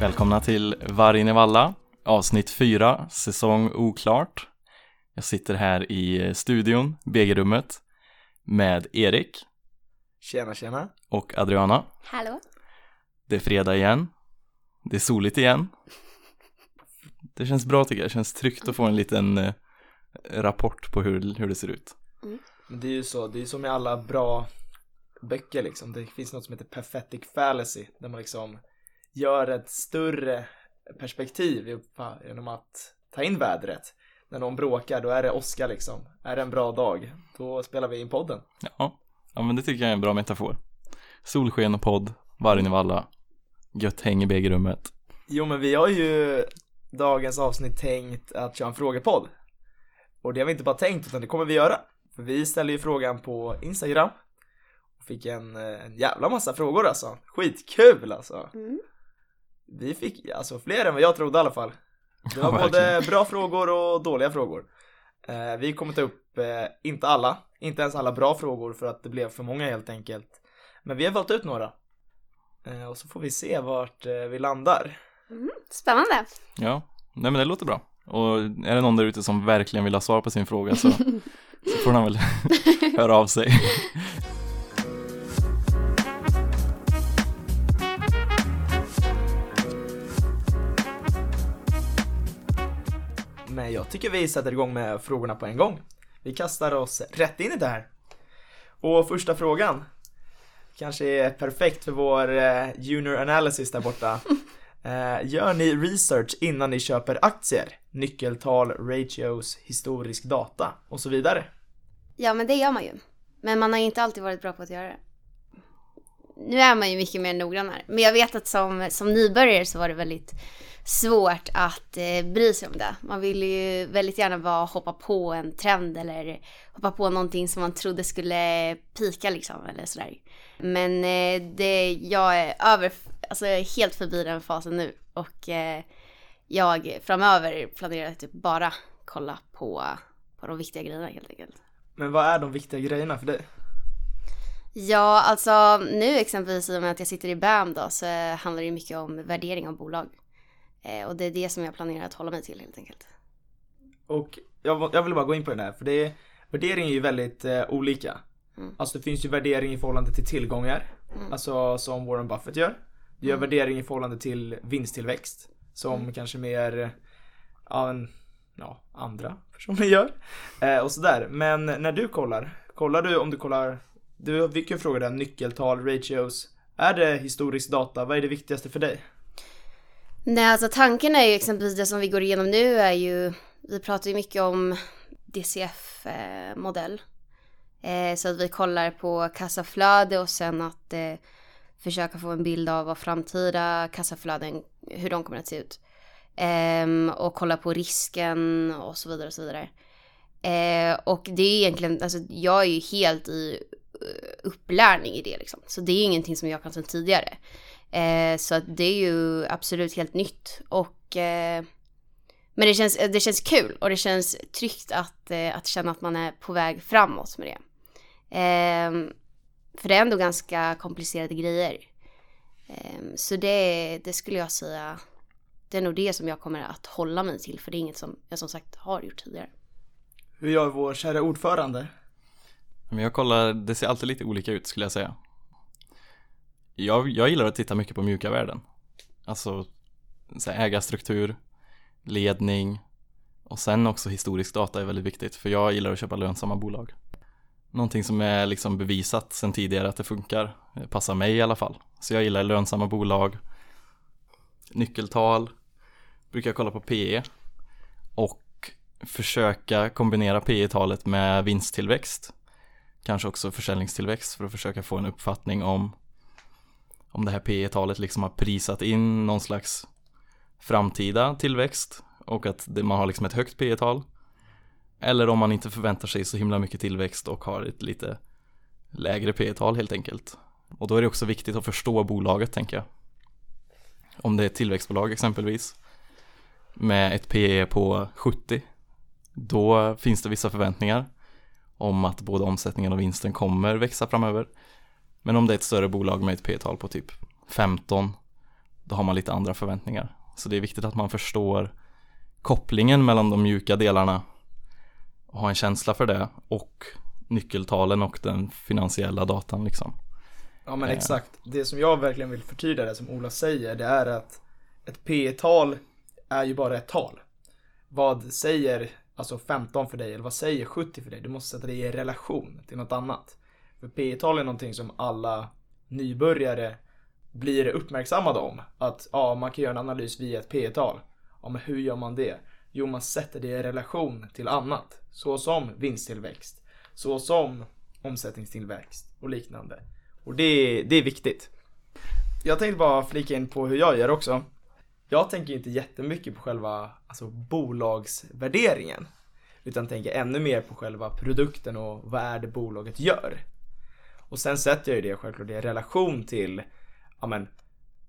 Välkomna till Vargen i Valla, avsnitt 4, säsong oklart. Jag sitter här i studion, BG-rummet, med Erik Tjena tjena. och Adriana. Hallå? Det är fredag igen. Det är soligt igen. Det känns bra tycker jag, det känns tryggt att få en liten eh, rapport på hur, hur det ser ut. Men det är ju så, det är som med alla bra böcker liksom. Det finns något som heter Perfectic Fallacy där man liksom gör ett större perspektiv i- genom att ta in vädret. När någon bråkar, då är det åska liksom. Är det en bra dag, då spelar vi in podden. Ja, ja men det tycker jag är en bra metafor. Solsken och podd, Vargen i Valla, gött häng i BG-rummet. Jo men vi har ju dagens avsnitt tänkt att köra en frågepodd. Och det har vi inte bara tänkt utan det kommer vi göra. För vi ställde ju frågan på Instagram. Och fick en, eh, en jävla massa frågor alltså. Skitkul alltså. Mm. Vi fick alltså fler än vad jag trodde i alla fall. Det var både bra frågor och dåliga frågor. Eh, vi kommer ta upp, eh, inte alla, inte ens alla bra frågor för att det blev för många helt enkelt. Men vi har valt ut några. Eh, och så får vi se vart vi landar. Mm. Spännande. Ja, nej men det låter bra. Och är det någon där ute som verkligen vill ha svar på sin fråga så får han väl höra av sig. Men jag tycker vi sätter igång med frågorna på en gång. Vi kastar oss rätt in i det här. Och första frågan kanske är perfekt för vår eh, junior analysis där borta. Eh, gör ni research innan ni köper aktier? Nyckeltal, ratios, historisk data och så vidare. Ja, men det gör man ju. Men man har inte alltid varit bra på att göra det. Nu är man ju mycket mer noggrann här. Men jag vet att som, som nybörjare så var det väldigt svårt att eh, bry sig om det. Man ville ju väldigt gärna bara hoppa på en trend eller hoppa på någonting som man trodde skulle pika liksom eller sådär. Men eh, det, jag är över, alltså jag är helt förbi den fasen nu och eh, jag framöver planerar att typ bara kolla på, på de viktiga grejerna helt enkelt. Men vad är de viktiga grejerna för dig? Ja, alltså nu exempelvis i och med att jag sitter i BAM då så handlar det mycket om värdering av bolag. Eh, och det är det som jag planerar att hålla mig till helt enkelt. Och jag, jag vill bara gå in på den här för det är, värdering är ju väldigt eh, olika. Mm. Alltså det finns ju värdering i förhållande till tillgångar. Mm. Alltså som Warren Buffett gör. Du gör Mm. värdering i förhållande till vinsttillväxt. Som Mm. kanske mer, ja, en, ja andra personer gör. Eh, och sådär. Men när du kollar, kollar du om du kollar, du fick ju en fråga där, nyckeltal, ratios. Är det historisk data? Vad är det viktigaste för dig? Nej, alltså tanken är ju exempelvis det som vi går igenom nu är ju, vi pratar ju mycket om DCF-modell. Eh, så att vi kollar på kassaflöde och sen att eh, försöka få en bild av vad framtida kassaflöden, hur de kommer att se ut. Eh, och kolla på risken och så vidare och så vidare. Eh, och det är egentligen, alltså jag är ju helt i eh, upplärning i det liksom. Så det är ingenting som jag kan sedan tidigare. Eh, så att det är ju absolut helt nytt. Och, eh, men det känns, det känns kul och det känns tryggt att, eh, att känna att man är på väg framåt med det. Eh, för det är ändå ganska komplicerade grejer. Eh, så det, det skulle jag säga, det är nog det som jag kommer att hålla mig till. För det är inget som jag som sagt har gjort tidigare. Hur gör vår kära ordförande? Men jag kollar, det ser alltid lite olika ut skulle jag säga. Jag, jag gillar att titta mycket på mjuka värden. Alltså så här, ägarstruktur, ledning och sen också historisk data är väldigt viktigt för jag gillar att köpa lönsamma bolag. Någonting som är liksom bevisat sedan tidigare att det funkar, det passar mig i alla fall. Så jag gillar lönsamma bolag, nyckeltal, brukar jag kolla på PE och försöka kombinera PE-talet med vinsttillväxt kanske också försäljningstillväxt för att försöka få en uppfattning om om det här PE-talet liksom har prisat in någon slags framtida tillväxt och att det, man har liksom ett högt PE-tal eller om man inte förväntar sig så himla mycket tillväxt och har ett lite lägre PE-tal helt enkelt. Och då är det också viktigt att förstå bolaget tänker jag. Om det är ett tillväxtbolag exempelvis med ett PE på 70 då finns det vissa förväntningar om att både omsättningen och vinsten kommer växa framöver. Men om det är ett större bolag med ett P-tal på typ 15 då har man lite andra förväntningar. Så det är viktigt att man förstår kopplingen mellan de mjuka delarna och har en känsla för det och nyckeltalen och den finansiella datan liksom. Ja men Eh. exakt. Det som jag verkligen vill förtydliga det som Ola säger det är att ett P tal är ju bara ett tal. Vad säger alltså 15 för dig eller vad säger 70 för dig? Du måste sätta det i relation till något annat. För P tal är någonting som alla nybörjare blir uppmärksammade om. Att ja, man kan göra en analys via ett P tal. Ja, men hur gör man det? Jo, man sätter det i relation till annat. Så som vinsttillväxt. Så som omsättningstillväxt och liknande. Och det, det är viktigt. Jag tänkte bara flika in på hur jag gör också. Jag tänker inte jättemycket på själva alltså, bolagsvärderingen. Utan tänker ännu mer på själva produkten och vad är det bolaget gör. Och sen sätter jag ju det självklart i relation till, ja men,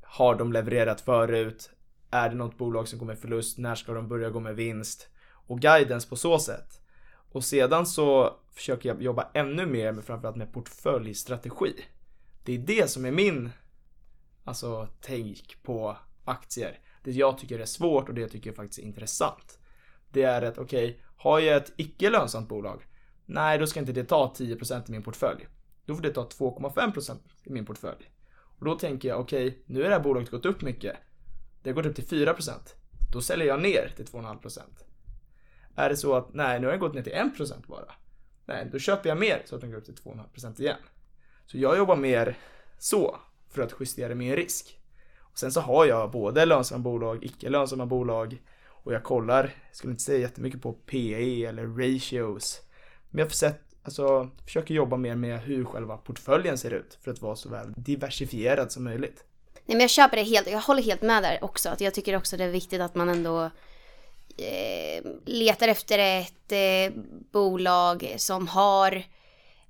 har de levererat förut? Är det något bolag som går med förlust? När ska de börja gå med vinst? Och guidance på så sätt. Och sedan så försöker jag jobba ännu mer med framförallt med portföljstrategi. Det är det som är min alltså take på aktier. Det jag tycker är svårt och det jag tycker faktiskt är intressant. Det är att okej, har jag ett icke lönsamt bolag? Nej, då ska inte det ta 10% i min portfölj. Då får det ta 2,5% i min portfölj. Och då tänker jag okej, nu har det här bolaget gått upp mycket. Det har gått upp till 4%. Då säljer jag ner till 2,5%. Är det så att nej, nu har den gått ner till 1% bara. Nej, då köper jag mer så att den går upp till 2,5% igen. Så jag jobbar mer så för att justera min risk. Sen så har jag både lönsamma bolag, icke lönsamma bolag och jag kollar, skulle inte säga jättemycket på PE eller ratios. Men jag har sett, alltså, försöker jobba mer med hur själva portföljen ser ut för att vara så väl diversifierad som möjligt. Nej men jag köper det helt, jag håller helt med där också. Att jag tycker också det är viktigt att man ändå eh, letar efter ett eh, bolag som har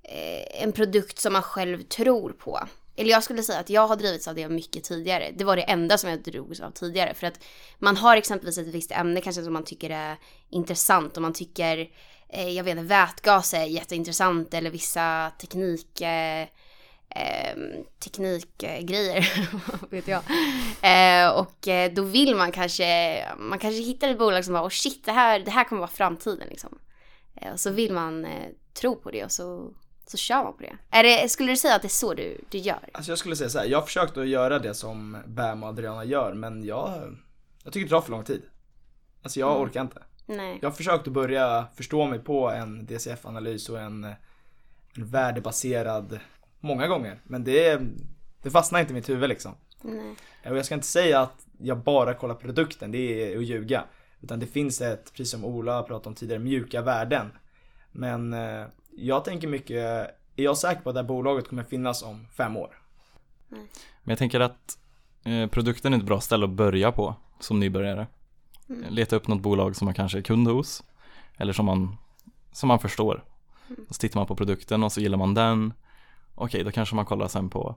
eh, en produkt som man själv tror på. Eller jag skulle säga att jag har drivits av det mycket tidigare. Det var det enda som jag drogs av tidigare. För att man har exempelvis ett visst ämne kanske som man tycker är intressant och man tycker, eh, jag vet inte, vätgas är jätteintressant eller vissa teknik... Eh, eh, teknikgrejer, vet jag. Eh, och eh, då vill man kanske, man kanske hittar ett bolag som bara, oh shit, det här, det här kommer vara framtiden liksom. Eh, och så vill man eh, tro på det och så, så kör man på det. Är det. Skulle du säga att det är så du, du gör? Alltså jag skulle säga så här, jag har försökt att göra det som Bam och Adriana gör men jag, jag tycker det tar för lång tid. Alltså jag orkar inte. Nej. Jag har försökt att börja förstå mig på en DCF-analys och en, en värdebaserad många gånger. Men det, det fastnar inte i mitt huvud liksom. Nej. Och jag ska inte säga att jag bara kollar produkten, det är att ljuga. Utan det finns ett, precis som Ola pratade om tidigare, mjuka värden. Men eh, jag tänker mycket, är jag säker på att det här bolaget kommer finnas om fem år? Men jag tänker att eh, produkten är ett bra ställe att börja på som nybörjare. Leta upp något bolag som man kanske är kund hos eller som man, som man förstår. Och så tittar man på produkten och så gillar man den. Okej, då kanske man kollar sen på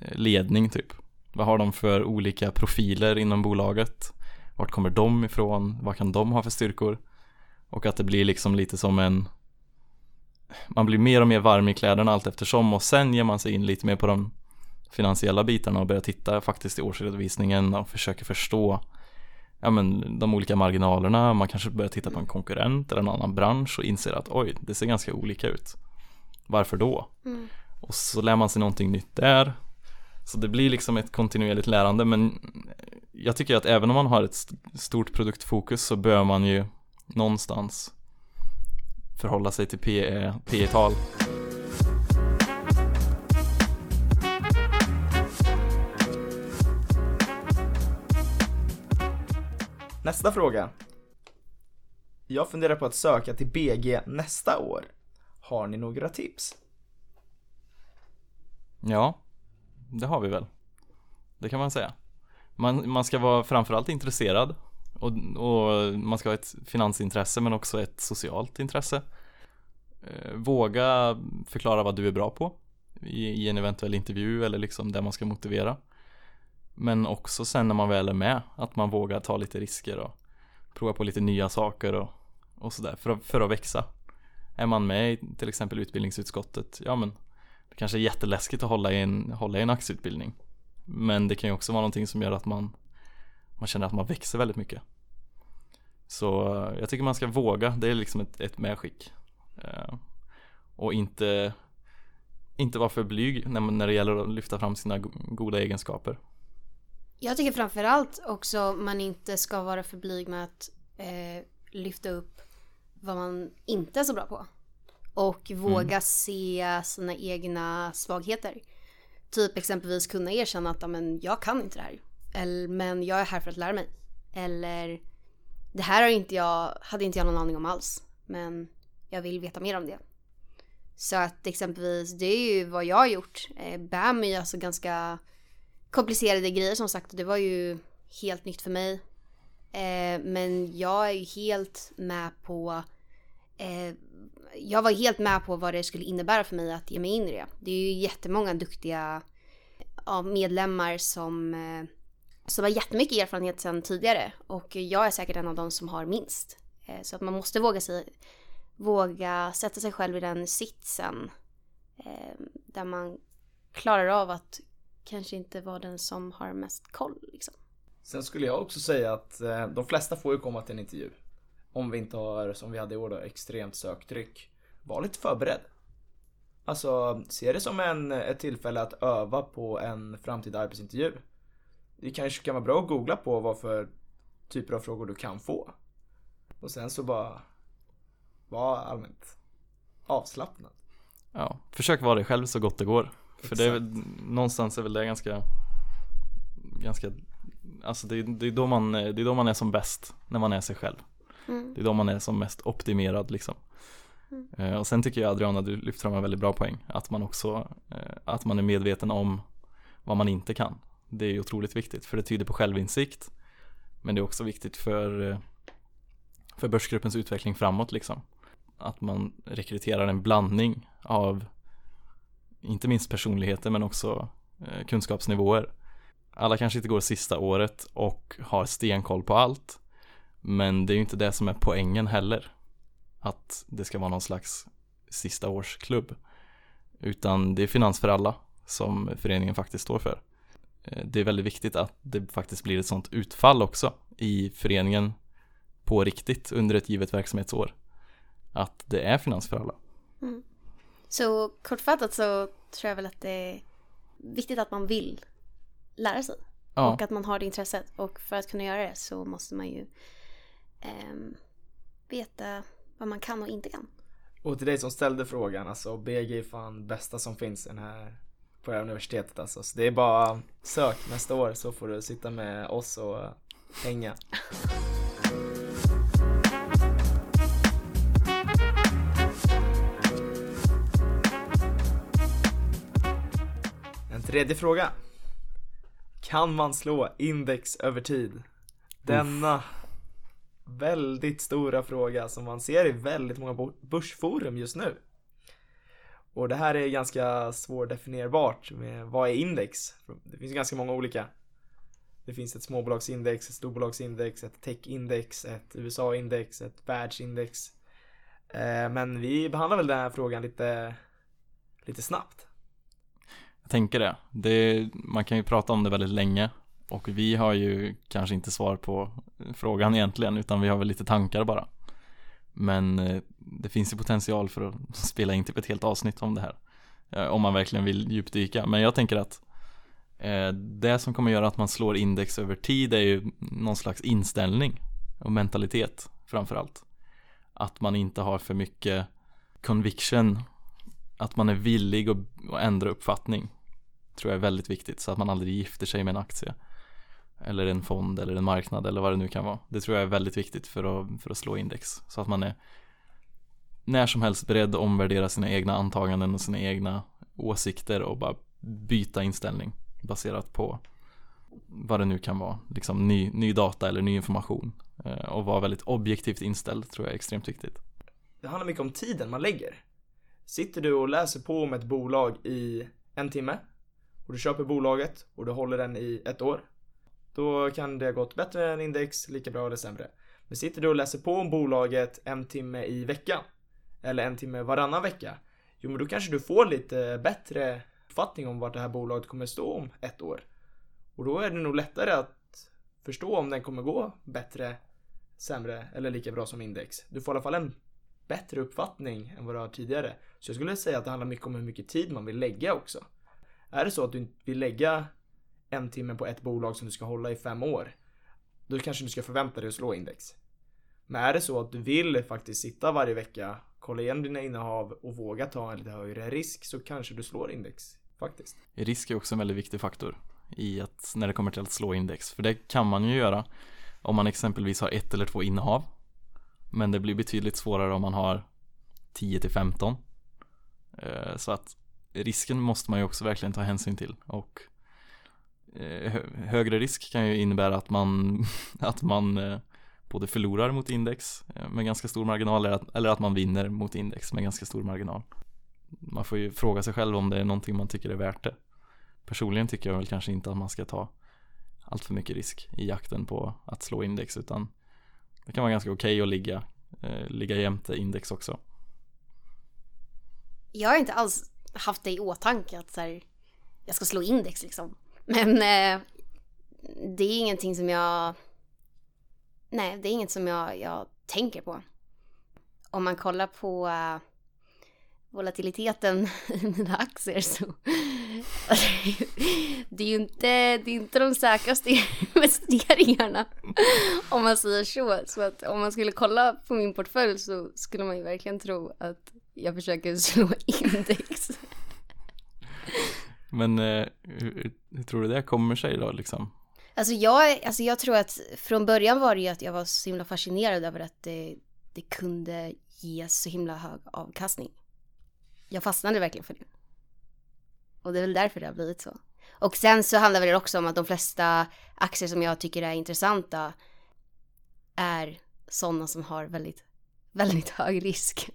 eh, ledning typ. Vad har de för olika profiler inom bolaget? Vart kommer de ifrån? Vad kan de ha för styrkor? Och att det blir liksom lite som en man blir mer och mer varm i kläderna allt eftersom och sen ger man sig in lite mer på de finansiella bitarna och börjar titta faktiskt i årsredovisningen och försöker förstå ja, men, de olika marginalerna. Man kanske börjar titta på en konkurrent eller en annan bransch och inser att oj, det ser ganska olika ut. Varför då? Mm. Och så lär man sig någonting nytt där. Så det blir liksom ett kontinuerligt lärande men jag tycker att även om man har ett st- stort produktfokus så bör man ju någonstans förhålla sig till PE, PE-tal. Nästa fråga. Jag funderar på att söka till BG nästa år. Har ni några tips? Ja, det har vi väl. Det kan man säga. Man, man ska vara framförallt intresserad och, och man ska ha ett finansintresse men också ett socialt intresse. Eh, våga förklara vad du är bra på i, i en eventuell intervju eller liksom där man ska motivera. Men också sen när man väl är med, att man vågar ta lite risker och prova på lite nya saker och, och sådär för, att- för att växa. är man med i till exempel utbildningsutskottet, ja men det kanske är jätteläskigt att hålla i en, hålla i en aktieutbildning. Men det kan ju också vara någonting som gör att man, man känner att man växer väldigt mycket. Så eh, jag tycker man ska våga, det är liksom ett, ett medskick. Eh, och inte, inte vara för blyg när, när det gäller att lyfta fram sina goda egenskaper. Jag tycker framförallt också man inte ska vara för blyg med att eh, lyfta upp vad man inte är så bra på. Och våga mm. se sina egna svagheter. Typ exempelvis kunna erkänna att men, jag kan inte det här. Eller, men jag är här för att lära mig. Eller det här har inte jag, hade inte jag någon aning om alls. Men jag vill veta mer om det. Så att exempelvis, det är ju vad jag har gjort. Eh, BAM är ju alltså ganska komplicerade grejer som sagt. Det var ju helt nytt för mig. Eh, men jag är ju helt med på eh, jag var helt med på vad det skulle innebära för mig att ge mig in i det. Det är ju jättemånga duktiga ja, medlemmar som, eh, som har jättemycket erfarenhet sedan tidigare och jag är säkert en av de som har minst. Eh, så att man måste våga, sig, våga sätta sig själv i den sitsen eh, där man klarar av att kanske inte vara den som har mest koll. Liksom. Sen skulle jag också säga att eh, de flesta får ju komma till en intervju. Om vi inte har, som vi hade i år då, extremt söktryck. Var lite förberedd. Alltså, se det som en, ett tillfälle att öva på en framtida arbetsintervju. Det kanske kan vara bra att googla på vad för typer av frågor du kan få. Och sen så bara vara allmänt avslappnad. Ja, försök vara dig själv så gott det går. För det är väl, någonstans är väl det ganska, ganska, alltså det, det, är då man, det är då man är som bäst, när man är sig själv. Mm. Det är då man är som mest optimerad liksom. Mm. Eh, och sen tycker jag Adriana, du lyfter fram en väldigt bra poäng. Att man också, eh, att man är medveten om vad man inte kan. Det är otroligt viktigt för det tyder på självinsikt. Men det är också viktigt för, eh, för börsgruppens utveckling framåt liksom. Att man rekryterar en blandning av inte minst personligheter men också eh, kunskapsnivåer. Alla kanske inte går sista året och har stenkoll på allt. Men det är ju inte det som är poängen heller. Att det ska vara någon slags sista årsklubb. Utan det är finans för alla som föreningen faktiskt står för. Eh, det är väldigt viktigt att det faktiskt blir ett sånt utfall också i föreningen på riktigt under ett givet verksamhetsår. Att det är finans för alla. Mm. Så kortfattat så tror jag väl att det är viktigt att man vill lära sig. Ja. Och att man har det intresset. Och för att kunna göra det så måste man ju eh, veta vad man kan och inte kan. Och till dig som ställde frågan, alltså BG är fan bästa som finns den här, på det här universitetet alltså. Så det är bara sök nästa år så får du sitta med oss och hänga. En tredje fråga. Kan man slå index över tid? Denna Uff väldigt stora fråga som man ser i väldigt många börsforum just nu. Och det här är ganska svårdefinierbart med vad är index? Det finns ganska många olika. Det finns ett småbolagsindex, ett storbolagsindex, ett techindex, ett USA-index, ett världsindex. Eh, men vi behandlar väl den här frågan lite, lite snabbt. Jag tänker det. det. Man kan ju prata om det väldigt länge och vi har ju kanske inte svar på frågan egentligen utan vi har väl lite tankar bara. Men eh, det finns ju potential för att spela in typ ett helt avsnitt om det här. Eh, om man verkligen vill djupdyka. Men jag tänker att eh, det som kommer göra att man slår index över tid är ju någon slags inställning och mentalitet framförallt. Att man inte har för mycket conviction. Att man är villig att ändra uppfattning. Tror jag är väldigt viktigt så att man aldrig gifter sig med en aktie eller en fond eller en marknad eller vad det nu kan vara. Det tror jag är väldigt viktigt för att, för att slå index. Så att man är när som helst beredd att omvärdera sina egna antaganden och sina egna åsikter och bara byta inställning baserat på vad det nu kan vara, liksom ny, ny data eller ny information eh, och vara väldigt objektivt inställd tror jag är extremt viktigt. Det handlar mycket om tiden man lägger. Sitter du och läser på om ett bolag i en timme och du köper bolaget och du håller den i ett år då kan det ha gått bättre än index, lika bra eller sämre. Men sitter du och läser på om bolaget en timme i veckan eller en timme varannan vecka. Jo men då kanske du får lite bättre uppfattning om vart det här bolaget kommer stå om ett år. Och då är det nog lättare att förstå om den kommer gå bättre, sämre eller lika bra som index. Du får i alla fall en bättre uppfattning än vad du har tidigare. Så jag skulle säga att det handlar mycket om hur mycket tid man vill lägga också. Är det så att du vill lägga en timme på ett bolag som du ska hålla i fem år, då kanske du ska förvänta dig att slå index. Men är det så att du vill faktiskt sitta varje vecka, kolla igen dina innehav och våga ta en lite högre risk så kanske du slår index faktiskt. Risk är också en väldigt viktig faktor i att när det kommer till att slå index, för det kan man ju göra om man exempelvis har ett eller två innehav. Men det blir betydligt svårare om man har 10 till 15. Eh, så att risken måste man ju också verkligen ta hänsyn till och Eh, högre risk kan ju innebära att man, att man eh, både förlorar mot index eh, med ganska stor marginal eller att man vinner mot index med ganska stor marginal. Man får ju fråga sig själv om det är någonting man tycker är värt det. Personligen tycker jag väl kanske inte att man ska ta allt för mycket risk i jakten på att slå index utan det kan vara ganska okej okay att ligga, eh, ligga jämte index också. Jag har inte alls haft det i åtanke att så här, jag ska slå index liksom. Men eh, det är ingenting som jag... Nej, det är inget som jag, jag tänker på. Om man kollar på uh, volatiliteten i mina aktier så det är ju inte, det är inte de säkraste investeringarna om man säger så. Så att om man skulle kolla på min portfölj så skulle man ju verkligen tro att jag försöker slå index. Men eh, hur, hur, tror du det kommer sig då liksom? Alltså jag, alltså jag tror att från början var det ju att jag var så himla fascinerad över att det, det kunde ge så himla hög avkastning. Jag fastnade verkligen för det. Och det är väl därför det har blivit så. Och sen så handlar det också om att de flesta aktier som jag tycker är intressanta är sådana som har väldigt, väldigt hög risk.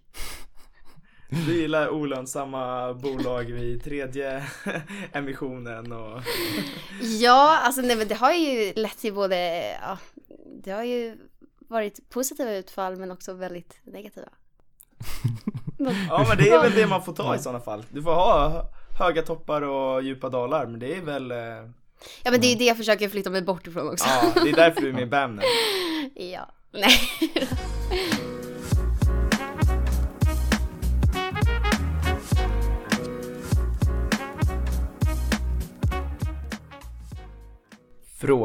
Gillar olönsamma bolag vid tredje emissionen och... ja, alltså nej men det har ju lett till både, ja, det har ju varit positiva utfall men också väldigt negativa. ja men det är väl det man får ta i sådana fall. Du får ha höga toppar och djupa dalar men det är väl eh... Ja men det är det jag försöker flytta mig bort ifrån också. Ja, det är därför du är med i BAM nu. ja, nej.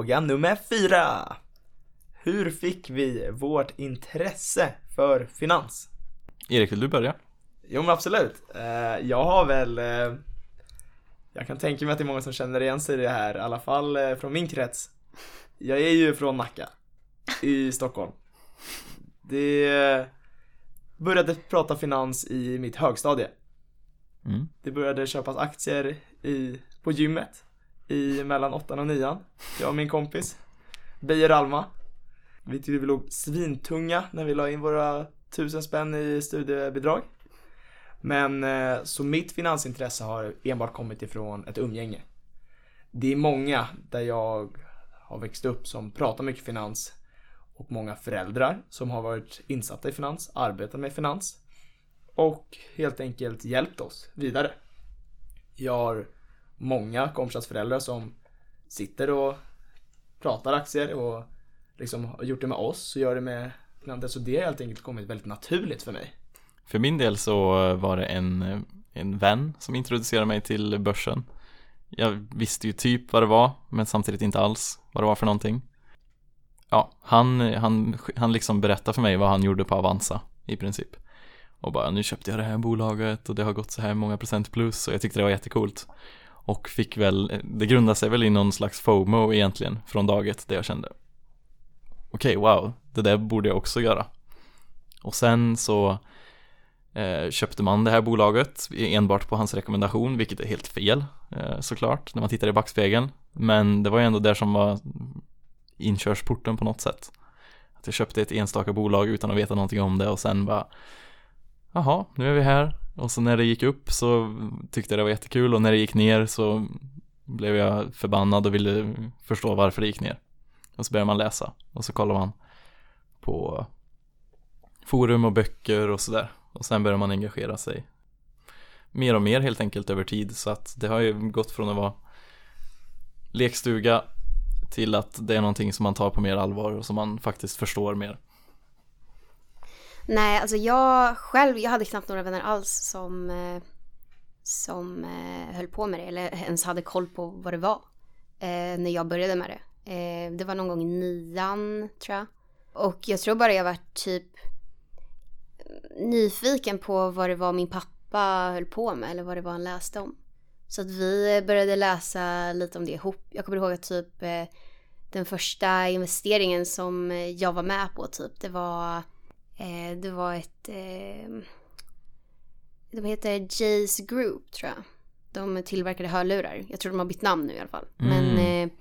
Fråga nummer fyra. Hur fick vi vårt intresse för finans? Erik, vill du börja? Jo men absolut. Eh, jag har väl eh, Jag kan tänka mig att det är många som känner igen sig i det här, i alla fall eh, från min krets. Jag är ju från Nacka i Stockholm. Det började prata finans i mitt högstadie. Mm. Det började köpas aktier i, på gymmet i mellan åttan och nian. Jag och min kompis Beijer Alma. Vi tyckte vi låg svintunga när vi la in våra tusen spänn i studiebidrag. Men eh, så mitt finansintresse har enbart kommit ifrån ett umgänge. Det är många där jag har växt upp som pratar mycket finans och många föräldrar som har varit insatta i finans, arbetat med finans och helt enkelt hjälpt oss vidare. Jag har många kompisars föräldrar som sitter och pratar aktier och liksom har gjort det med oss och gör det med andra så det har helt enkelt kommit väldigt naturligt för mig. För min del så var det en, en vän som introducerade mig till börsen. Jag visste ju typ vad det var, men samtidigt inte alls vad det var för någonting. Ja, han, han, han liksom berättade för mig vad han gjorde på Avanza i princip. Och bara, nu köpte jag det här bolaget och det har gått så här många procent plus och jag tyckte det var jättekult. Och fick väl, det grundade sig väl i någon slags FOMO egentligen från dag ett där jag kände Okej, okay, wow, det där borde jag också göra. Och sen så eh, köpte man det här bolaget enbart på hans rekommendation, vilket är helt fel eh, såklart när man tittar i backspegeln. Men det var ju ändå där som var inkörsporten på något sätt. Att jag köpte ett enstaka bolag utan att veta någonting om det och sen bara Jaha, nu är vi här. Och så när det gick upp så tyckte jag det var jättekul och när det gick ner så blev jag förbannad och ville förstå varför det gick ner. Och så börjar man läsa och så kollar man på forum och böcker och sådär. och sen börjar man engagera sig mer och mer helt enkelt över tid så att det har ju gått från att vara lekstuga till att det är någonting som man tar på mer allvar och som man faktiskt förstår mer. Nej, alltså jag själv, jag hade knappt några vänner alls som, eh, som eh, höll på med det eller ens hade koll på vad det var eh, när jag började med det. Det var någon gång i nian, tror jag. Och jag tror bara jag var typ nyfiken på vad det var min pappa höll på med eller vad det var han läste om. Så att vi började läsa lite om det ihop. Jag kommer ihåg att typ den första investeringen som jag var med på typ, det var, eh, det var ett, eh, de heter Jays Group tror jag. De tillverkade hörlurar. Jag tror de har bytt namn nu i alla fall. Men Mm. eh,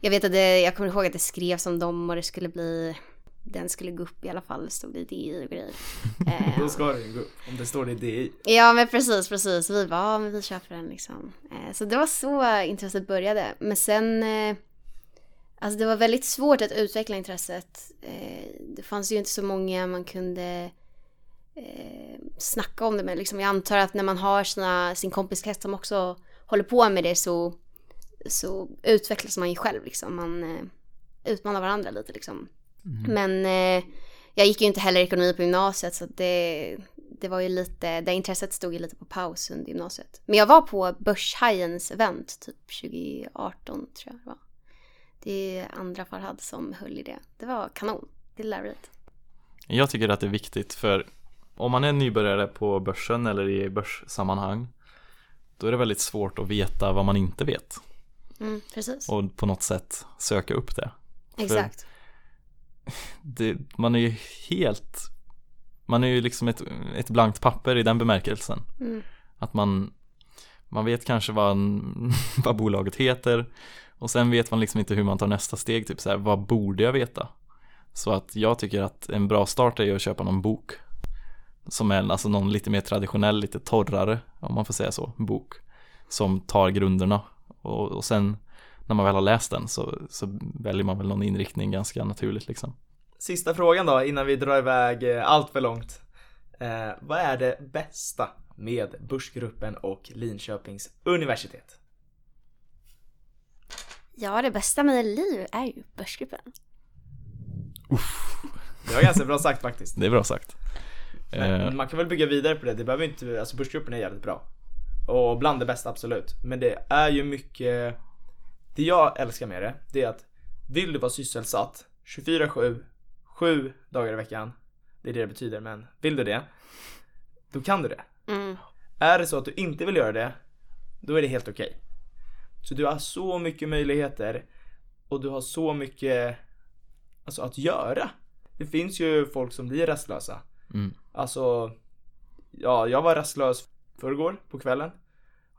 jag vet att det, jag kommer ihåg att det skrevs om dem och det skulle bli, den skulle gå upp i alla fall, stod det i DI och grejer. Eh, Då ska ju gå upp, om det står det i DI. Ja men precis, precis. Vi var, ja, men vi köper den liksom. Eh, Så det var så intresset började. Men sen, eh, alltså det var väldigt svårt att utveckla intresset. Eh, Det fanns ju inte så många man kunde eh, snacka om det med. Liksom, jag antar att när man har sina, sin kompiskrets som också håller på med det så, så utvecklas man ju själv liksom. Man eh, utmanar varandra lite liksom. Men eh, jag gick ju inte heller ekonomi på gymnasiet så det, det var ju lite, det intresset stod ju lite på paus under gymnasiet. Men jag var på Börshajens event typ 2018 tror jag det var. Det är andra Farhad som höll i det. Det var kanon. Det är lärorikt. Jag tycker att det är viktigt för om man är nybörjare på börsen eller i börssammanhang då är det väldigt svårt att veta vad man inte vet Mm, och på något sätt söka upp det. Exakt. det man är ju helt man är ju liksom ett, ett blankt papper i den bemärkelsen. Mm. Att man, man vet kanske vad, vad bolaget heter och sen vet man liksom inte hur man tar nästa steg, typ så här, vad borde jag veta? Så att jag tycker att en bra start är att köpa någon bok som är alltså någon lite mer traditionell, lite torrare, om man får säga så, bok som tar grunderna och, och sen när man väl har läst den så, så väljer man väl någon inriktning ganska naturligt liksom. Sista frågan då, innan vi drar iväg eh, allt för långt. Eh, vad är det bästa med Börsgruppen och Linköpings universitet? Ja, det bästa med liv är ju Börsgruppen. Det var ganska bra sagt faktiskt. Det är bra sagt. Men Eh, man kan väl bygga vidare på det, det behöver inte, alltså Börsgruppen är jävligt bra. Och bland det bästa absolut. Men det är ju mycket, det jag älskar med det, det är att vill du vara sysselsatt 24-7, 7 dagar i veckan, det är det det betyder, men vill du det, då kan du det. Mm. Är det så att du inte vill göra det, då är det helt okej. Så du har så mycket möjligheter och du har så mycket alltså, att göra. Det finns ju folk som blir rastlösa. mm. Alltså, ja, jag var rastlös förrgår på kvällen.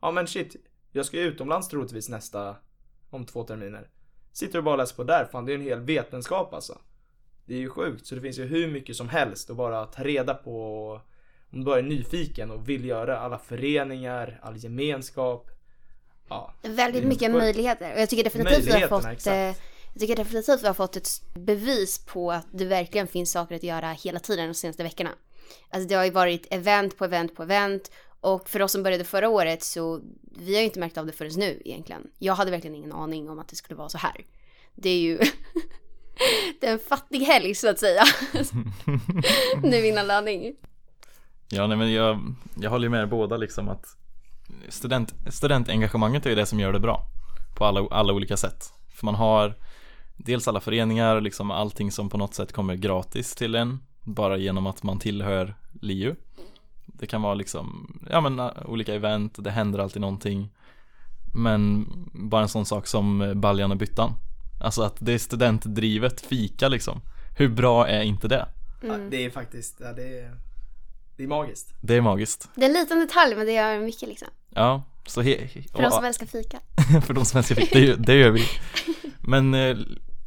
Ja men shit, jag ska ju utomlands troligtvis nästa, om två terminer. Sitter och bara läser på där, fan det är en hel vetenskap alltså. Det är ju sjukt, så det finns ju hur mycket som helst att bara ta reda på om du bara är nyfiken och vill göra alla föreningar, all gemenskap. Ja, Väldigt mycket sjukt. möjligheter. Och jag tycker definitivt vi har fått exakt. eh, jag tycker definitivt vi har fått ett bevis på att det verkligen finns saker att göra hela tiden de senaste veckorna. Alltså det har ju varit event på event på event och för oss som började förra året så vi har ju inte märkt av det förrän nu egentligen. Jag hade verkligen ingen aning om att det skulle vara så här. Det är ju det är en fattig helg så att säga. nu innan landning. Ja, nej, men jag, jag håller ju med er båda liksom att student, studentengagemanget är ju det som gör det bra på alla, alla olika sätt. För man har dels alla föreningar, liksom allting som på något sätt kommer gratis till en bara genom att man tillhör LiU. Det kan vara liksom, ja men uh, olika event, det händer alltid någonting. Men bara en sån sak som eh, Baljan och Byttan. Alltså att det är studentdrivet fika liksom. Hur bra är inte det? ja det är faktiskt, ja, det är, det är magiskt. Det är magiskt. Det är en liten detalj men det gör mycket liksom. Ja, så he, he, För de som älskar fika. för de som älskar fika, det, gör- det gör vi. Men eh,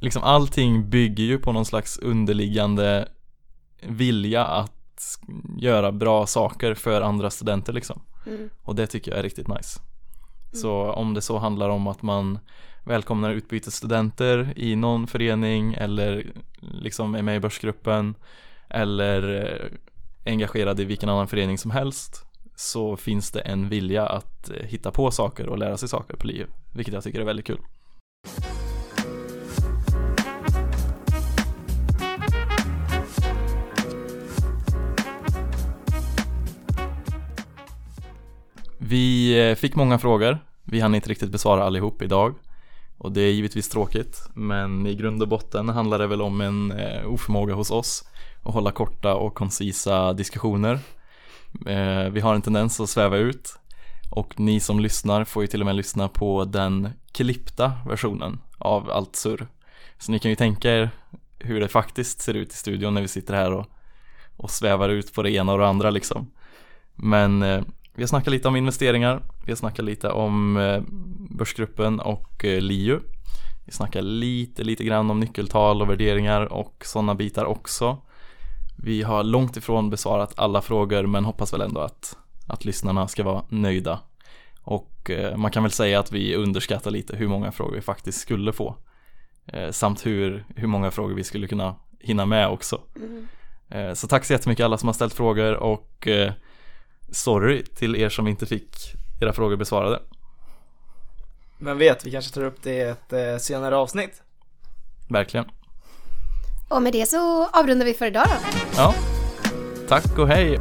liksom allting bygger ju på någon slags underliggande vilja att göra bra saker för andra studenter liksom. Mm. Och det tycker jag är riktigt nice. Så om det så handlar om att man välkomnar utbytesstudenter i någon förening eller liksom är med i börsgruppen eller eh, engagerad i vilken annan förening som helst så finns det en vilja att eh, hitta på saker och lära sig saker på LiU, vilket jag tycker är väldigt kul. Vi eh, fick många frågor. Vi hann inte riktigt besvara allihop idag. Och det är givetvis tråkigt, men i grund och botten handlar det väl om en eh, oförmåga hos oss och hålla korta och koncisa diskussioner. Eh, vi har en tendens att sväva ut och ni som lyssnar får ju till och med lyssna på den klippta versionen av allt surr. Så ni kan ju tänka er hur det faktiskt ser ut i studion när vi sitter här och, och svävar ut på det ena och det andra liksom. Men eh, vi har snackat lite om investeringar, vi har snackat lite om eh, Börsgruppen och eh, LiU. Vi snackar lite, lite grann om nyckeltal och värderingar och sådana bitar också. Vi har långt ifrån besvarat alla frågor men hoppas väl ändå att, att lyssnarna ska vara nöjda. Och eh, man kan väl säga att vi underskattar lite hur många frågor vi faktiskt skulle få. Eh, samt hur, hur många frågor vi skulle kunna hinna med också. Mm. Eh, så tack så jättemycket alla som har ställt frågor och sorry till er som inte fick era frågor besvarade. Vem vet, vi kanske tar upp det i ett senare avsnitt. Verkligen. Och med det så avrundar vi för idag då. Ja. Tack och hej.